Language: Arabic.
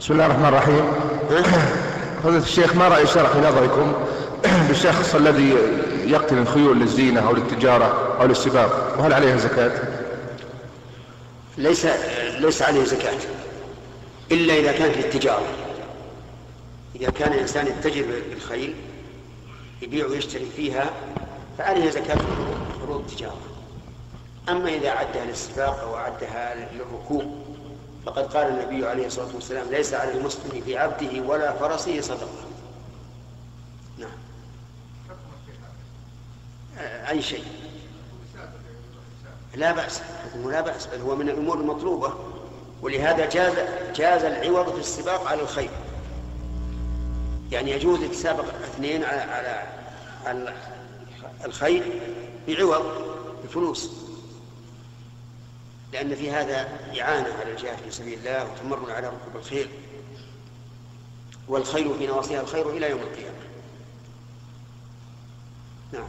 بسم الله الرحمن الرحيم. فضيلة الشيخ ما رأي شرح نظركم بالشخص الذي يقتل الخيول للزينة أو للتجارة أو للسباق؟ وهل عليها زكاة؟ ليس ليس عليه زكاة. إلا إذا كانت للتجارة. إذا كان الإنسان يتجر بالخيل يبيع ويشتري فيها فعليه زكاة فروض التجارة أما إذا عدها للسباق أو عدها للركوب فقد قال النبي عليه الصلاة والسلام ليس على المسلم في عبده ولا فرسه صدقة. نعم. أي شيء. لا بأس حكمه لا بأس بل هو من الأمور المطلوبة ولهذا جاز جاز العوض في السباق على الخير. يعني يجوز يتسابق اثنين على على, الخير بعوض بفلوس. لأن في هذا إعانة على الجهاد في سبيل الله وتمر على ركوب الخيل والخير في نواصيها الخير إلى يوم القيامة. نعم.